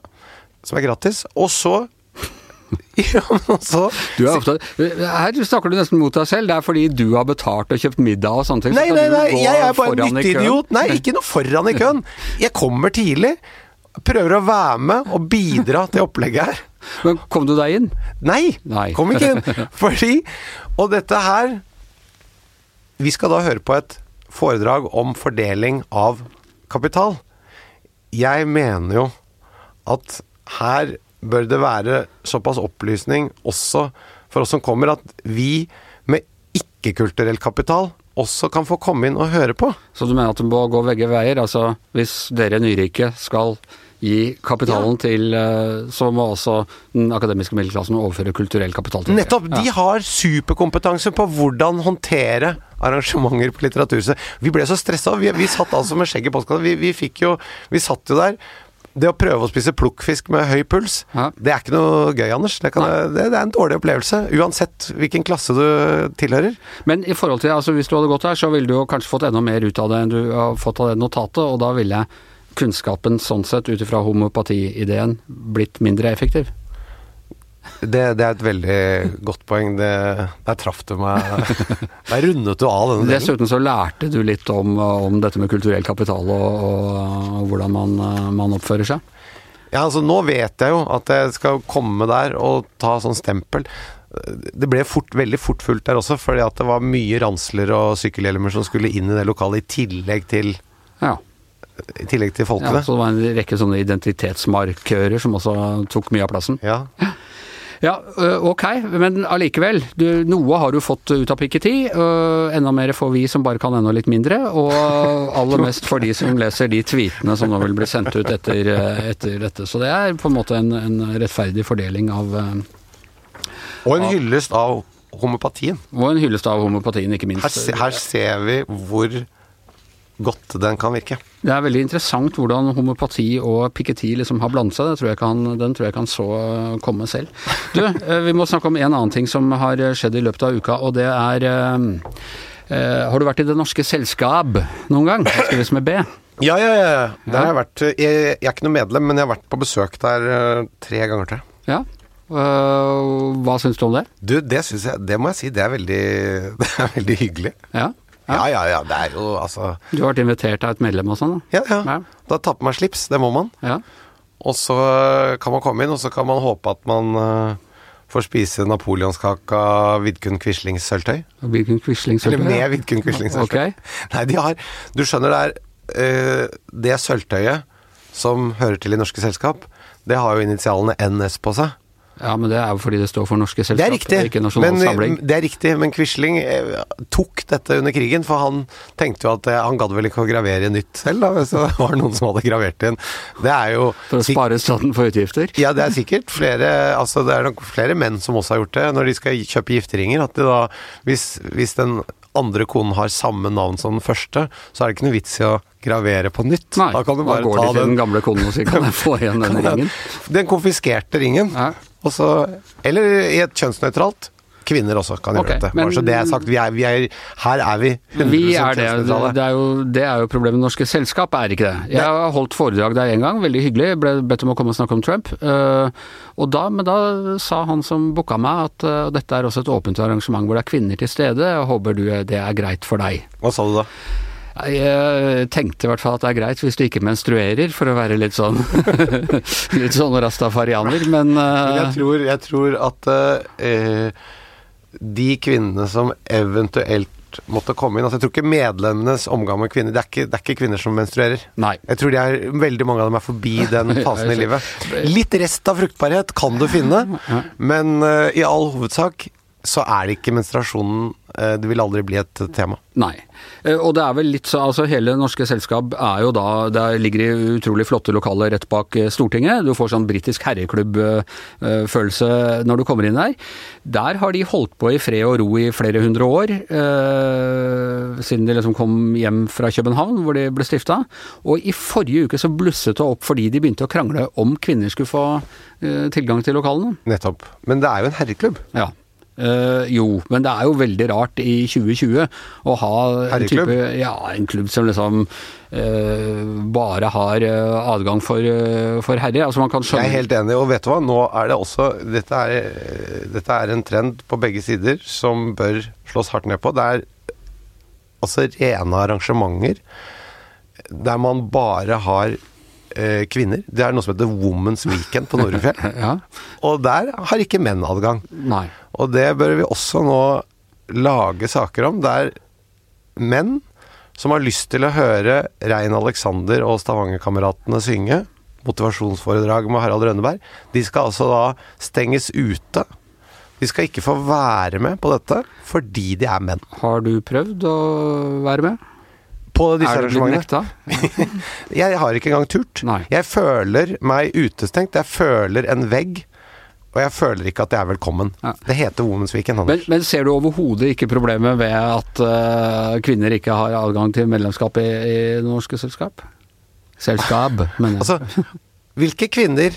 som er gratis, og så ja, men så Du er opptatt, her snakker du nesten mot deg selv. Det er fordi du har betalt og kjøpt middag og sånne ting. Nei, nei, nei, jeg er bare en i nyttig idiot. Nei, ikke noe foran i køen. Jeg kommer tidlig, prøver å være med og bidra til opplegget her. Men kom du deg inn? Nei, Nei. kom ikke inn. Fordi Og dette her Vi skal da høre på et foredrag om fordeling av kapital. Jeg mener jo at her bør det være såpass opplysning også for oss som kommer, at vi med ikke-kulturell kapital også kan få komme inn og høre på. Så du mener at du må gå begge veier? Altså hvis dere nyrike skal gi kapitalen til eh, Så må også den akademiske middelklassen overføre kulturell kapital til. Nettopp! De har superkompetanse på hvordan håndtere arrangementer på Litteraturhuset. Vi ble så stressa. Vi, vi satt altså med skjegget i postkassa. Vi, vi fikk jo Vi satt jo der. Det å prøve å spise plukkfisk med høy puls, Ja. det er ikke noe gøy, Anders. Det, kan, det, det er en dårlig opplevelse. Uansett hvilken klasse du tilhører. Men i forhold til, altså hvis du hadde gått her, så ville du jo kanskje fått enda mer ut av det enn du har fått av det notatet, og da ville kunnskapen sånn sett, ut ifra homopatiideen, blitt mindre effektiv. Det, det er et veldig godt poeng. Det, der traff du meg. Der rundet du av denne delen. Dessuten så lærte du litt om, om dette med kulturell kapital og, og, hvordan man, eh, man oppfører seg. Ja, altså Nå vet jeg jo at jeg skal komme der og ta sånn stempel. Det ble fort, veldig fort fullt der også, fordi at det var mye ransler og sykkelhjelmer som skulle inn i det lokalet, i tillegg til, Ja. i tillegg til folkene. ja. Så det var en rekke sånne identitetsmarkører som også tok mye av plassen. Ja. Ja, ok, men allikevel. Noe har du fått ut av Piketty. Enda mer får vi som bare kan enda litt mindre. Og aller mest for de som leser de tweetene som nå vil bli sendt ut etter, etter dette. Så det er på en måte en, en rettferdig fordeling av Og en hyllest av homopatien. Og en hyllest av homopatien, ikke minst. Her, se- her ser vi hvor godt den kan virke. Det er veldig interessant hvordan homopati og Piketty liksom har blandet seg. Det tror jeg kan, den tror jeg kan så komme selv. Du, eh, vi må snakke om en annen ting som har skjedd i løpet av uka, og det er eh, eh, Har du vært i Det Norske Selskap noen gang? Det skrives med B. Ja, ja, ja. Der har jeg vært. Jeg, jeg er ikke noe medlem, men jeg har vært på besøk der eh, tre ganger, til. Ja. Eh, hva syns du om det? Du, det syns jeg Det må jeg si, det er veldig, det er veldig hyggelig. Ja? Ja, ja, ja. Det er jo altså Du har vært invitert av et medlem og sånn? da? Ja, ja. Ja. Da tar man slips, det må man. Ja. Og så kan man komme inn, og så kan man håpe at man uh, får spise napoleonskake av Vidkun Quislings sølvtøy. Vidkun Quislings sølvtøy? Eller med Vidkun Quislings sølvtøy. Ok. Nei, de har Du skjønner det er uh, Det sølvtøyet som hører til i norske selskap, det har jo initialene NS på seg. Ja, men det er jo fordi det står for Norske selskaper, Det er riktig, ikke Nasjonal men, Samling. det er riktig, men Quisling eh, tok dette under krigen, for han tenkte jo at eh, han gadd vel ikke å gravere nytt selv, da, så det var noen som hadde gravert inn. Det er jo For å spare staten for utgifter? Ja, det er sikkert flere Altså, det er nok flere menn som også har gjort det, når de skal kjøpe gifteringer, at de da Hvis, hvis den andre konen har samme navn som den første, så er det ikke noe vits i å gravere på nytt. Nei, da kan du bare går de til den den gamle konen og sier kan jeg få igjen den ringen? Den konfiskerte ringen. Ja. Og så, eller i et kjønnsnøytralt. Kvinner også kan gjøre okay, dette. men- så det er sagt. Vi er, vi er, her er vi 100 Vi er det. Det er, jo, det er jo problemet. Norske Selskap er ikke det. Jeg har holdt foredrag der en gang, veldig hyggelig. Ble bedt om å komme og snakke om Trump. Eh, da, men da sa han som booka meg at eh, dette er også et åpent arrangement hvor det er kvinner til stede. Jeg håper du, det er greit for deg. Hva sa du da? Jeg tenkte i hvert fall at det er greit hvis du ikke menstruerer, for å være litt sånn Litt sånn rastafarianer, men Men eh, jeg tror, jeg tror at uh, de kvinnene som eventuelt måtte komme inn altså Jeg tror ikke medlemmenes omgang med kvinner det er, ikke, det er ikke kvinner som menstruerer. Nei. Jeg tror er, veldig mange av dem er forbi den fasen i livet. Litt rest av fruktbarhet kan du finne, men uh, i all hovedsak så er det ikke menstruasjonen eh, Det vil aldri bli et tema. Nei. Eh, Og det er vel litt så Altså hele det norske selskap er jo da Det ligger i utrolig flotte lokaler rett bak eh, Stortinget. Du får sånn britisk herreklubb-følelse når du kommer inn der. Der har de holdt på i fred og ro i flere hundre år. eh, Siden de liksom kom hjem fra København, hvor de ble stifta. Og i forrige uke så blusset det opp fordi de begynte å krangle om kvinner skulle få eh, tilgang til lokalene. Nettopp. Men det er jo en herreklubb. Ja. Eh, jo, men det er jo veldig rart i 2020 å ha en type Ja, en klubb som liksom uh, bare har uh, adgang for, uh, for herrer. Altså man kan Jeg er helt enig, og vet du hva, nå er det også Dette er, dette er en trend på begge sider som bør slås hardt ned på. Det er altså rene arrangementer der man bare har eh, kvinner. Det er noe som heter Women's Weekend på Nordfjell. Ja. Og der har ikke menn adgang. Nei. Og det bør vi også nå lage saker om, der menn som har lyst til å høre Rein Alexander og Stavangerkameratene synge, motivasjonsforedrag med Harald Rønneberg, de skal altså da stenges ute. De skal ikke få være med på dette fordi de er menn. Har du prøvd å være med? På disse er arrangementene. Jeg har ikke engang turt. Nei. Jeg føler meg utestengt. Jeg føler en vegg. Og jeg føler ikke at jeg er velkommen. Ja. Det heter Women's Weekend. Men, men ser du overhodet ikke problemet ved at uh, kvinner ikke har adgang til medlemskap i, i norske selskap? Selskap, mener jeg. Altså, hvilke kvinner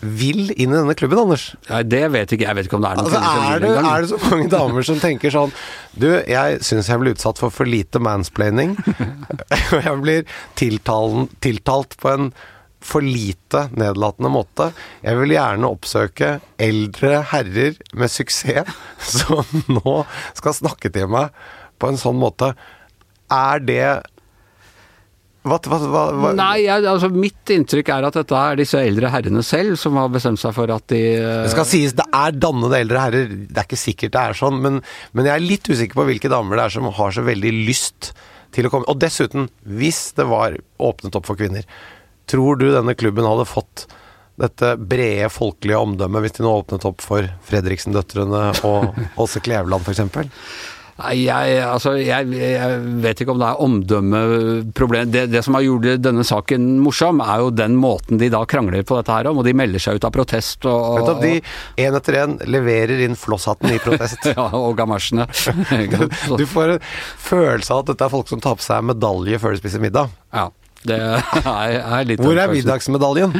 vil inn i denne klubben, Anders? Nei, det vet ikke jeg. vet ikke om det er noen Altså, er, det, er det så mange damer som tenker sånn Du, jeg syns jeg blir utsatt for for lite mansplaining. Og jeg blir tiltalen, tiltalt på en for lite nedlatende måte. Jeg vil gjerne oppsøke eldre herrer med suksess som nå skal snakke til meg på en sånn måte. Er det Hva, hva, hva? Nei, jeg, altså mitt inntrykk er at dette er disse eldre herrene selv som har bestemt seg for at de uh... Det skal sies, det er dannede eldre herrer. Det er ikke sikkert det er sånn, men, men jeg er litt usikker på hvilke damer det er som har så veldig lyst til å komme Og dessuten, hvis det var åpnet opp for kvinner, tror du denne klubben hadde fått dette brede folkelige omdømmet hvis de nå åpnet opp for Fredriksen-døtrene og Åse Kleveland f.eks.? Jeg, altså, jeg, jeg vet ikke om det er omdømmeproblem. Det, det som har gjort denne saken morsom, er jo den måten de da krangler på dette her om, og de melder seg ut av protest og, du at de én etter én leverer inn flosshatten i protest? ja, og gamasjene. du får en følelse av at dette er folk som tar på seg medalje før de spiser middag. ja, det er, er litt Hvor er middagsmedaljen?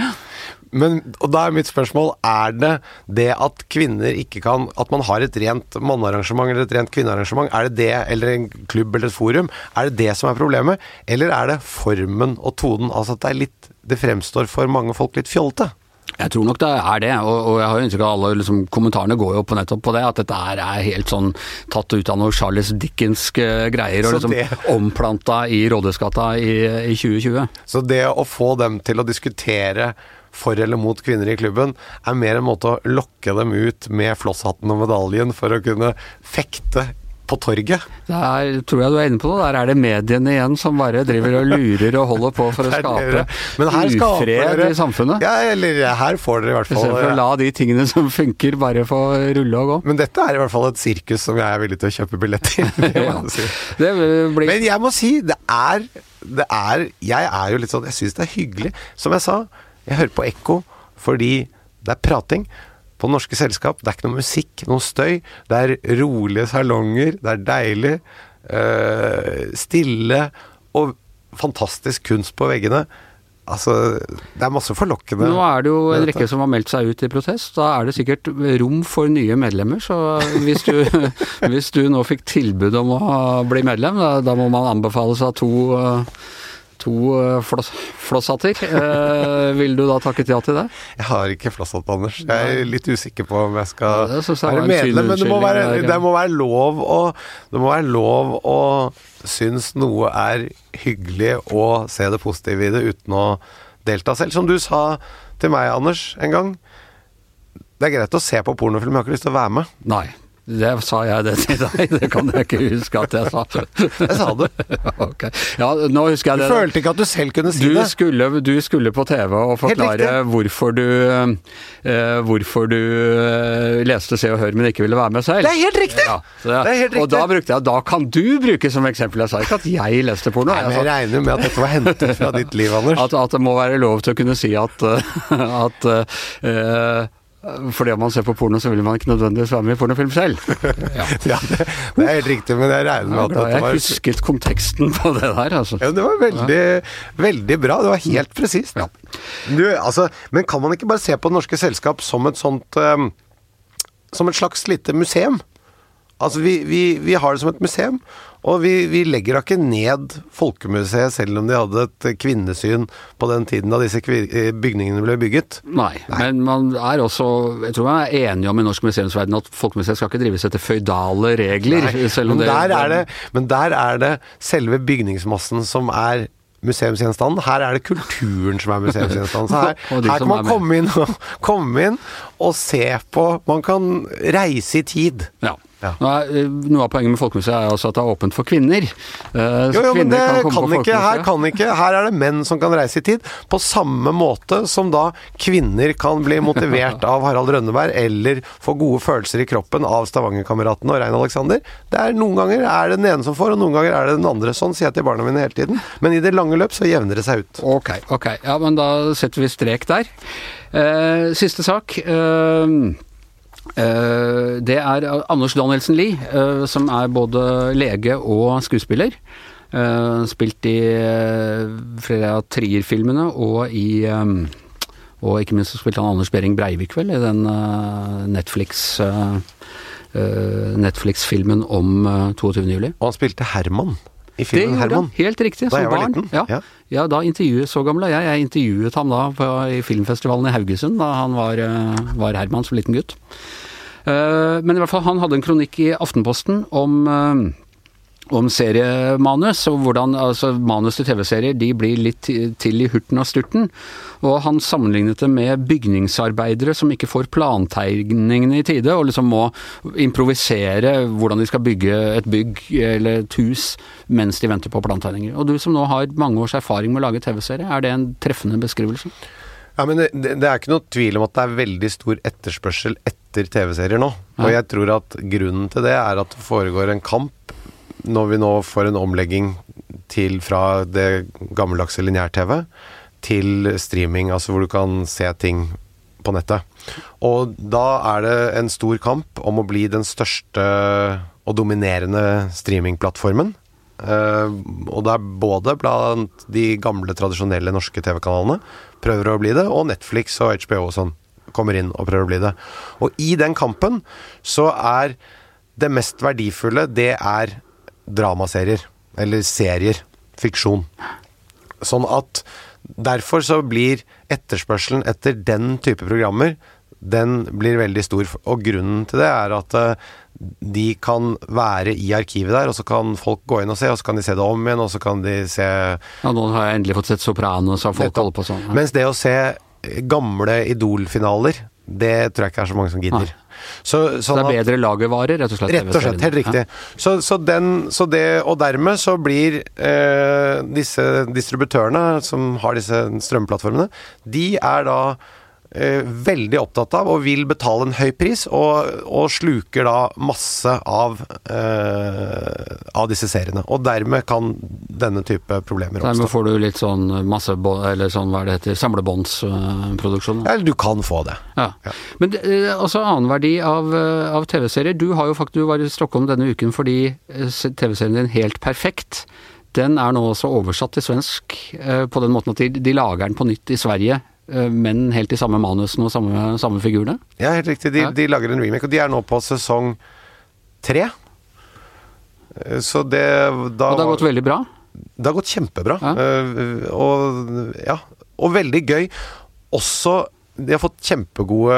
Men, og da er mitt spørsmål Er det det at kvinner ikke kan At man har et rent mannearrangement eller et rent kvinnearrangement, er det det, eller en klubb eller et forum, er det det som er problemet? Eller er det formen og tonen? Altså at det er litt Det fremstår for mange folk litt fjollete? Jeg tror nok det er det, og, og jeg har inntrykk av alle liksom, kommentarene går jo på nettopp på det, at dette er, er helt sånn tatt ut av noe Charles Dickensk eh, greier, og liksom det- omplanta i Rådhusgata i, i 2020. Så det å få dem til å diskutere for eller mot kvinner i klubben, er mer en måte å lokke dem ut med flosshatten og medaljen for å kunne fekte på torget. Der tror jeg du er inne på det. Der er det mediene igjen som bare driver og lurer og holder på for å skape ufred i samfunnet. Ja, eller her får dere i hvert fall Istedenfor å la de tingene som funker, bare få rulle og gå. Men dette er i hvert fall et sirkus som jeg er villig til å kjøpe billett til. Ja. si. Blir Men jeg må si, det er, det er Jeg er jo litt sånn Jeg syns det er hyggelig. Som jeg sa, jeg hører på ekko fordi det er prating. På norske selskap, det er ikke noe musikk, noe støy. Det er rolige salonger, det er deilig. øh, stille og fantastisk kunst på veggene. Altså, det er masse forlokkende Nå er det jo en rekke som har meldt seg ut i protest. Da er det sikkert rom for nye medlemmer. Så hvis du, hvis du nå fikk tilbud om å bli medlem, da, da må man anbefale seg to, eh, to eh, floss, flosshatter. Eh, vil du da takke ja til det? Jeg har ikke flosshatt, Anders. Jeg er litt usikker på om jeg skal Ja, det være medlem. Men det må, være, det må være lov å Det må være lov å synes noe er hyggelig og se det positive i det uten å delta selv. Som du sa til meg, Anders, en gang. Det er greit å se på pornofilm, jeg har ikke lyst til å være med. Nei. Det sa jeg det til deg, det kan jeg ikke huske at jeg sa. Jeg sa det. Okay. Ja, nå husker jeg Du følte ikke at du selv kunne si Du det. skulle, du skulle på TV og forklare hvorfor du, eh, hvorfor du eh, leste Se og Hør, men ikke ville være med selv. Det er helt riktig! Ja, det, Det er helt Og da brukte jeg Da kan du bruke som eksempel. Jeg sa ikke at jeg leste porno. Nei, men Jeg jeg regner med at dette var hentet fra ditt liv, Anders. at, at det må være lov til å kunne si at, eh, at eh, fordi om man ser på porno, så vil man ikke nødvendigvis være med i pornofilm selv. Ja. Ja, det, det er helt riktig, men jeg regner med er at det var jeg var husket konteksten på det der, altså. Ja, det var veldig, veldig bra. Det var helt presist. Ja. Du, altså, men kan man ikke bare se på Det norske selskap som et sånt um, Som et slags lite museum? Altså, vi, vi, vi har det som et museum, og vi, vi legger da ikke ned Folkemuseet selv om de hadde et kvinnesyn på den tiden da disse eh, bygningene ble bygget. Nei, men man er også Jeg tror man er enige om i norsk museumsverden at Folkemuseet skal ikke drives etter føydale regler. selv om Men der, er det, men der er det selve bygningsmassen som er museumsgjenstanden. Her er det kulturen som er museumsgjenstanden. Så her, her kan man komme inn, og, komme inn og se på Man kan reise i tid. Ja. Ja. Nå er, eh, noe av poenget med Folkemuseet er altså at det er åpent for kvinner. Eh, jo, Jo, jo, men det kan, kan, ikke. Her kan ikke. Her er det menn som kan reise i tid. På samme måte som da kvinner kan bli motivert av Harald Rønneberg eller få gode følelser i kroppen av Stavangerkameratene og Rein Alexander. Det er Noen ganger er det den ene som får, og noen ganger er det den andre. Sånn sier jeg til barna mine hele tiden. Men i det lange løp så jevner det seg ut. Ok, ok. Ja, men da setter vi strek der. Eh, siste sak. Eh, det er Anders Danielsen Lie, eh, som er både lege og skuespiller. Eh, spilt i eh, flere av Trier-filmene og i eh, Og ikke minst spilte han Anders Behring Breivik, vel, i den eh, Netflix eh, eh, Netflix-filmen om eh, 22. juli. Og han spilte Herman i Det filmen gjorde Herman. han, helt riktig. Som barn. liten, Ja. ja. Ja, da intervjuet så gammel er jeg. Jeg intervjuet ham da på, i filmfestivalen i Haugesund, da han var, eh, var Herman som liten gutt. Eh, men i hvert fall, han hadde en kronikk i Aftenposten om, eh, om seriemanus, og hvordan altså, manus til TV-serier de blir litt til i hurten og sturten. Og han sammenlignet det med bygningsarbeidere som ikke får plantegningene i tide, og liksom må improvisere hvordan de skal bygge et bygg eller et hus mens de venter på plantegninger. Og du som nå har mange års erfaring med å lage TV-serie, er det en treffende beskrivelse? Ja, men det, det, er ikke noe tvil om at det er veldig stor etterspørsel etter TV-serier nå. Og jeg tror at grunnen til det er at det foregår en kamp når vi nå får en omlegging til fra det gammeldagse lineær-TV til streaming, altså hvor du kan se ting på nettet. Og da er det en stor kamp om å bli den største og dominerende streamingplattformen. Uh, og det er både blant de gamle, tradisjonelle norske TV-kanalene prøver å bli det, og Netflix og HBO og sånn kommer inn og prøver å bli det. Og i den kampen så er det mest verdifulle, det er dramaserier. Eller serier. Fiksjon. Sånn at derfor så blir etterspørselen etter den type programmer den blir veldig stor. Og grunnen til det er at eh, de kan være i arkivet der, og så kan folk gå inn og se, og så kan de se det om igjen, og så kan de se Ja, nå har jeg endelig fått sett Sopranos, og folk holder på sånn. Mens det å se gamle Idol-finaler, det tror jeg ikke er så mange som gidder. Så, sånn så, det er bedre lagervarer, rett og slett? Rett og slett, helt riktig. Ja. Så, så, den, så, det, og dermed så blir eh, disse distributørene som har disse strømplattformene, de er da eh, veldig opptatt av og vil betale en høy pris, og, og sluker da masse av, eh, av disse seriene. Og dermed kan denne type problemer oppstå. Dermed får du litt sånn masse, eller sånn hva det heter, samlebåndsproduksjon? Ja, du kan få det. Ja. ja. Men eh, altså annen verdi av, eh, av TV-serier. Du har jo faktisk, du var i Stockholm denne uken fordi eh, TV-serien din Helt perfekt den er nå også oversatt til svensk eh, på den måten at de, de lager den på nytt i Sverige men helt i samme manusene og samme, samme figurene? Ja, helt riktig. De, ja. de, lager en remake, og de er nå på sesong tre. Eh, så det da Og det har gått veldig bra? Det har gått kjempebra. Ja. Uh, og ja, og veldig gøy. Også De har fått kjempegode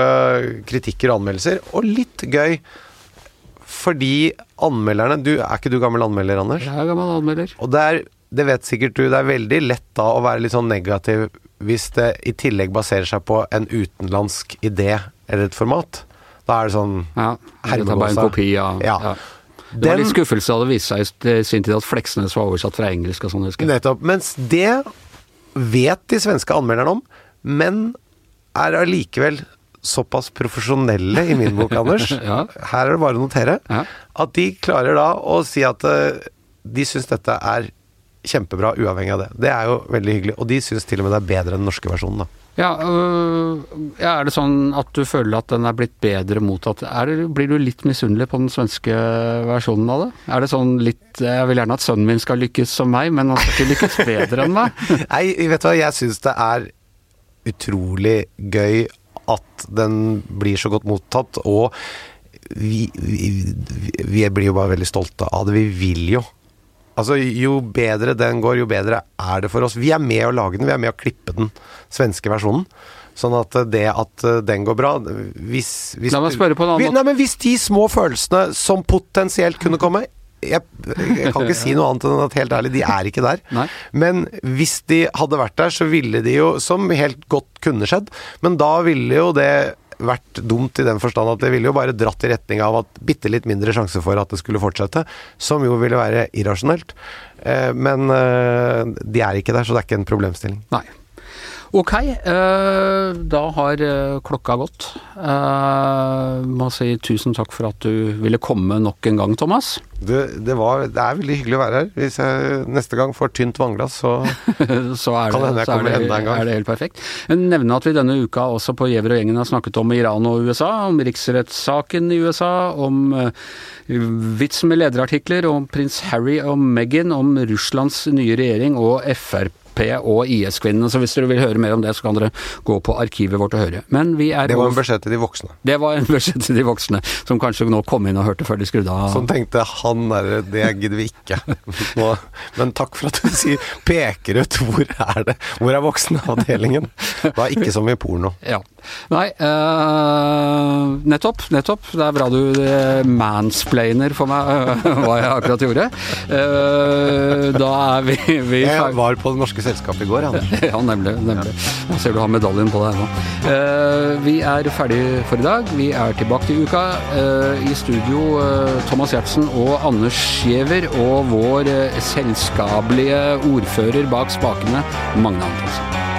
kritikker og anmeldelser, og litt gøy fordi anmelderne du, Er ikke du gammel anmelder, Anders? Jeg er gammel anmelder. Og det er, det vet sikkert du, det er veldig lett da å være litt sånn negativ hvis det i tillegg baserer seg på en utenlandsk idé eller et format, da er det sånn Ja, det er bare en kopi av ja. ja. Det var litt skuffelse da det viste seg i sin tid at Fleksnes var oversatt fra engelsk og sånn, husker jeg. Nettopp. Mens det vet de svenske anmelderne om, men er allikevel såpass profesjonelle i min bok, Anders, ja. her er det bare å notere, ja. at de klarer da å si at eh, de syns dette er kjempebra uavhengig av det. Det er jo veldig hyggelig. Og de syns til og med det er bedre enn den norske versjonen, da. Ja, øh, ja, Er det sånn at du føler at den er blitt bedre mottatt? Blir du litt misunnelig på den svenske versjonen av det? Er det sånn litt Jeg vil gjerne at sønnen min skal lykkes som meg, men han skal ikke lykkes bedre enn meg? Nei, vet du hva, jeg syns det er utrolig gøy at den blir så godt mottatt, og vi, vi, vi blir jo bare veldig stolte av det. Vi vil jo Altså, jo bedre den går, jo bedre er det for oss. Vi er med å lage den, vi er med å klippe den svenske versjonen. Sånn at det at den går bra hvis, hvis, La meg spørre på en annen måte. Nei, men hvis de små følelsene som potensielt kunne komme jeg, jeg, kan ikke si noe annet enn at helt ærlig, de er ikke der. Nei. Men hvis de hadde vært der, så ville de jo, som helt godt kunne skjedd, men da ville jo det vært dumt i den forstand at det ville jo bare dratt i retning av at bitte litt mindre sjanse for at det skulle fortsette, som jo ville være irrasjonelt. Eh, men eh, de er ikke der, så det er ikke en problemstilling. Nei. Ok, uh, da har uh, klokka gått. Uh, må si tusen takk for at du ville komme nok en gang, Thomas. Det, det, var, det er veldig hyggelig å være her. Hvis jeg neste gang får tynt vannglass, så, så det, kan hende jeg kommer enda en gang. Er det helt perfekt. Jeg nevner at vi denne uka også på Gjever og gjengen har snakket om Iran og USA, om riksrettssaken i USA, om vitsen med lederartikler, om prins Harry og Meghan, om Russlands nye regjering og Frp og IS-kvinnene. Så hvis dere vil høre mer om det, så kan dere gå på arkivet vårt og høre. Men vi er Det var en beskjed til de voksne. Det var en beskjed til de voksne, som kanskje nå kom inn og hørte før de skrudde av. Som tenkte han derre, det gidder vi ikke. Nå, men takk for at du sier peker ut hvor er det, hvor er voksenavdelingen? Var ikke som i porno. Ja. Nei, uh, nettopp. Nettopp. Det er bra du eh, mansplainer for meg uh, hva jeg akkurat gjorde. Da er vi, vi Jeg var på Det Norske selskapet i går, han. Ja, nemlig. nemlig. Jeg ser du har medaljen på deg nå. Vi er ferdig for i dag. Vi er tilbake til uka. I studio Thomas Gjertsen og Anders Giæver og vår selskapelige ordfører bak spakene, Magne Antonsen.